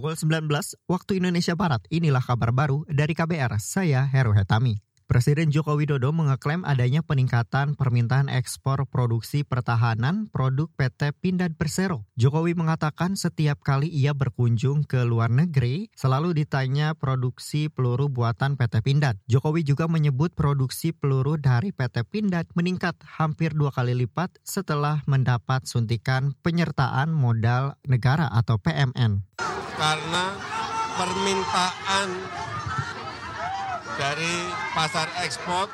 Pukul 19 waktu Indonesia Barat, inilah kabar baru dari KBR, saya Heru Hetami. Presiden Joko Widodo mengeklaim adanya peningkatan permintaan ekspor produksi pertahanan produk PT Pindad Persero. Jokowi mengatakan setiap kali ia berkunjung ke luar negeri, selalu ditanya produksi peluru buatan PT Pindad. Jokowi juga menyebut produksi peluru dari PT Pindad meningkat hampir dua kali lipat setelah mendapat suntikan penyertaan modal negara atau PMN. Karena permintaan dari pasar ekspor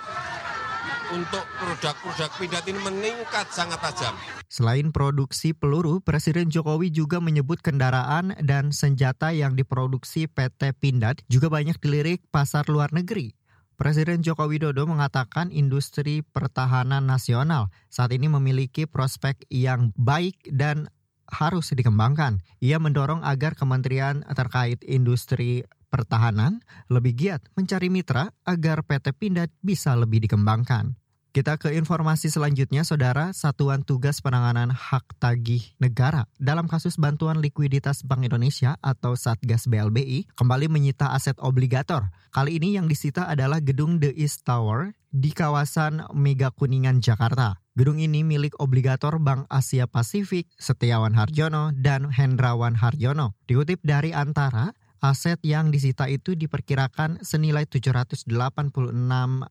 untuk produk-produk pindad ini meningkat sangat tajam. Selain produksi peluru, Presiden Jokowi juga menyebut kendaraan dan senjata yang diproduksi PT Pindad juga banyak dilirik pasar luar negeri. Presiden Joko Widodo mengatakan industri pertahanan nasional saat ini memiliki prospek yang baik dan harus dikembangkan. Ia mendorong agar kementerian terkait industri pertahanan lebih giat mencari mitra agar PT Pindad bisa lebih dikembangkan. Kita ke informasi selanjutnya, Saudara. Satuan Tugas Penanganan Hak Tagih Negara dalam kasus bantuan likuiditas Bank Indonesia atau Satgas BLBI kembali menyita aset obligator. Kali ini yang disita adalah gedung The East Tower di kawasan Mega Kuningan, Jakarta. Gedung ini milik obligator Bank Asia Pasifik, Setiawan Harjono, dan Hendrawan Harjono. Dikutip dari Antara, Aset yang disita itu diperkirakan senilai 786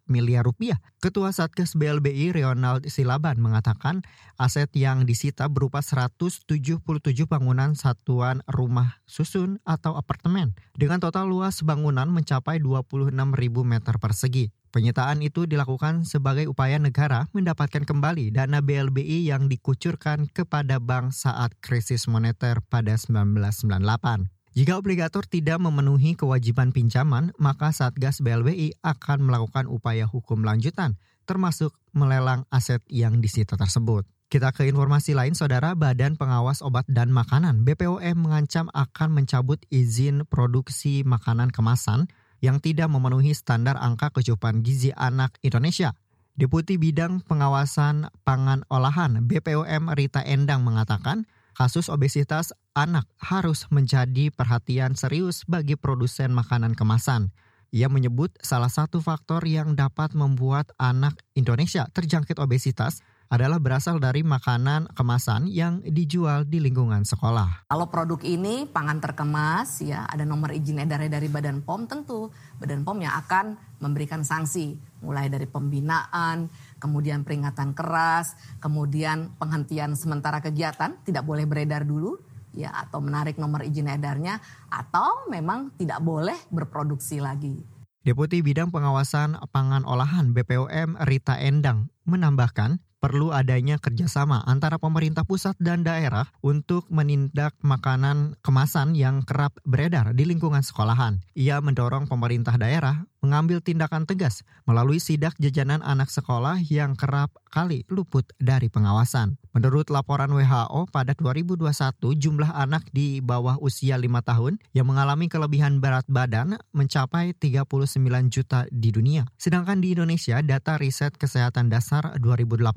miliar rupiah. Ketua Satgas BLBI Ronald Silaban mengatakan aset yang disita berupa 177 bangunan satuan rumah susun atau apartemen dengan total luas bangunan mencapai 26 ribu meter persegi. Penyitaan itu dilakukan sebagai upaya negara mendapatkan kembali dana BLBI yang dikucurkan kepada bank saat krisis moneter pada 1998. Jika obligator tidak memenuhi kewajiban pinjaman, maka Satgas BLBI akan melakukan upaya hukum lanjutan, termasuk melelang aset yang disita tersebut. Kita ke informasi lain, Saudara Badan Pengawas Obat dan Makanan BPOM mengancam akan mencabut izin produksi makanan kemasan yang tidak memenuhi standar angka kecukupan gizi anak Indonesia. Deputi Bidang Pengawasan Pangan Olahan BPOM Rita Endang mengatakan, kasus obesitas anak harus menjadi perhatian serius bagi produsen makanan kemasan. Ia menyebut salah satu faktor yang dapat membuat anak Indonesia terjangkit obesitas adalah berasal dari makanan kemasan yang dijual di lingkungan sekolah. Kalau produk ini pangan terkemas ya ada nomor izin edarnya dari Badan POM tentu Badan POM yang akan memberikan sanksi mulai dari pembinaan, kemudian peringatan keras, kemudian penghentian sementara kegiatan tidak boleh beredar dulu ya atau menarik nomor izin edarnya atau memang tidak boleh berproduksi lagi. Deputi Bidang Pengawasan Pangan Olahan BPOM Rita Endang menambahkan perlu adanya kerjasama antara pemerintah pusat dan daerah untuk menindak makanan kemasan yang kerap beredar di lingkungan sekolahan. Ia mendorong pemerintah daerah mengambil tindakan tegas melalui sidak jajanan anak sekolah yang kerap kali luput dari pengawasan. Menurut laporan WHO pada 2021 jumlah anak di bawah usia 5 tahun yang mengalami kelebihan berat badan mencapai 39 juta di dunia. Sedangkan di Indonesia data riset kesehatan dasar 2018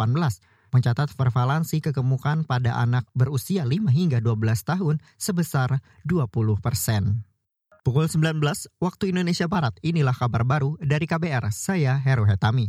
mencatat prevalensi kegemukan pada anak berusia 5 hingga 12 tahun sebesar 20 persen. Pukul 19 waktu Indonesia Barat, inilah kabar baru dari KBR, saya Heru Hetami.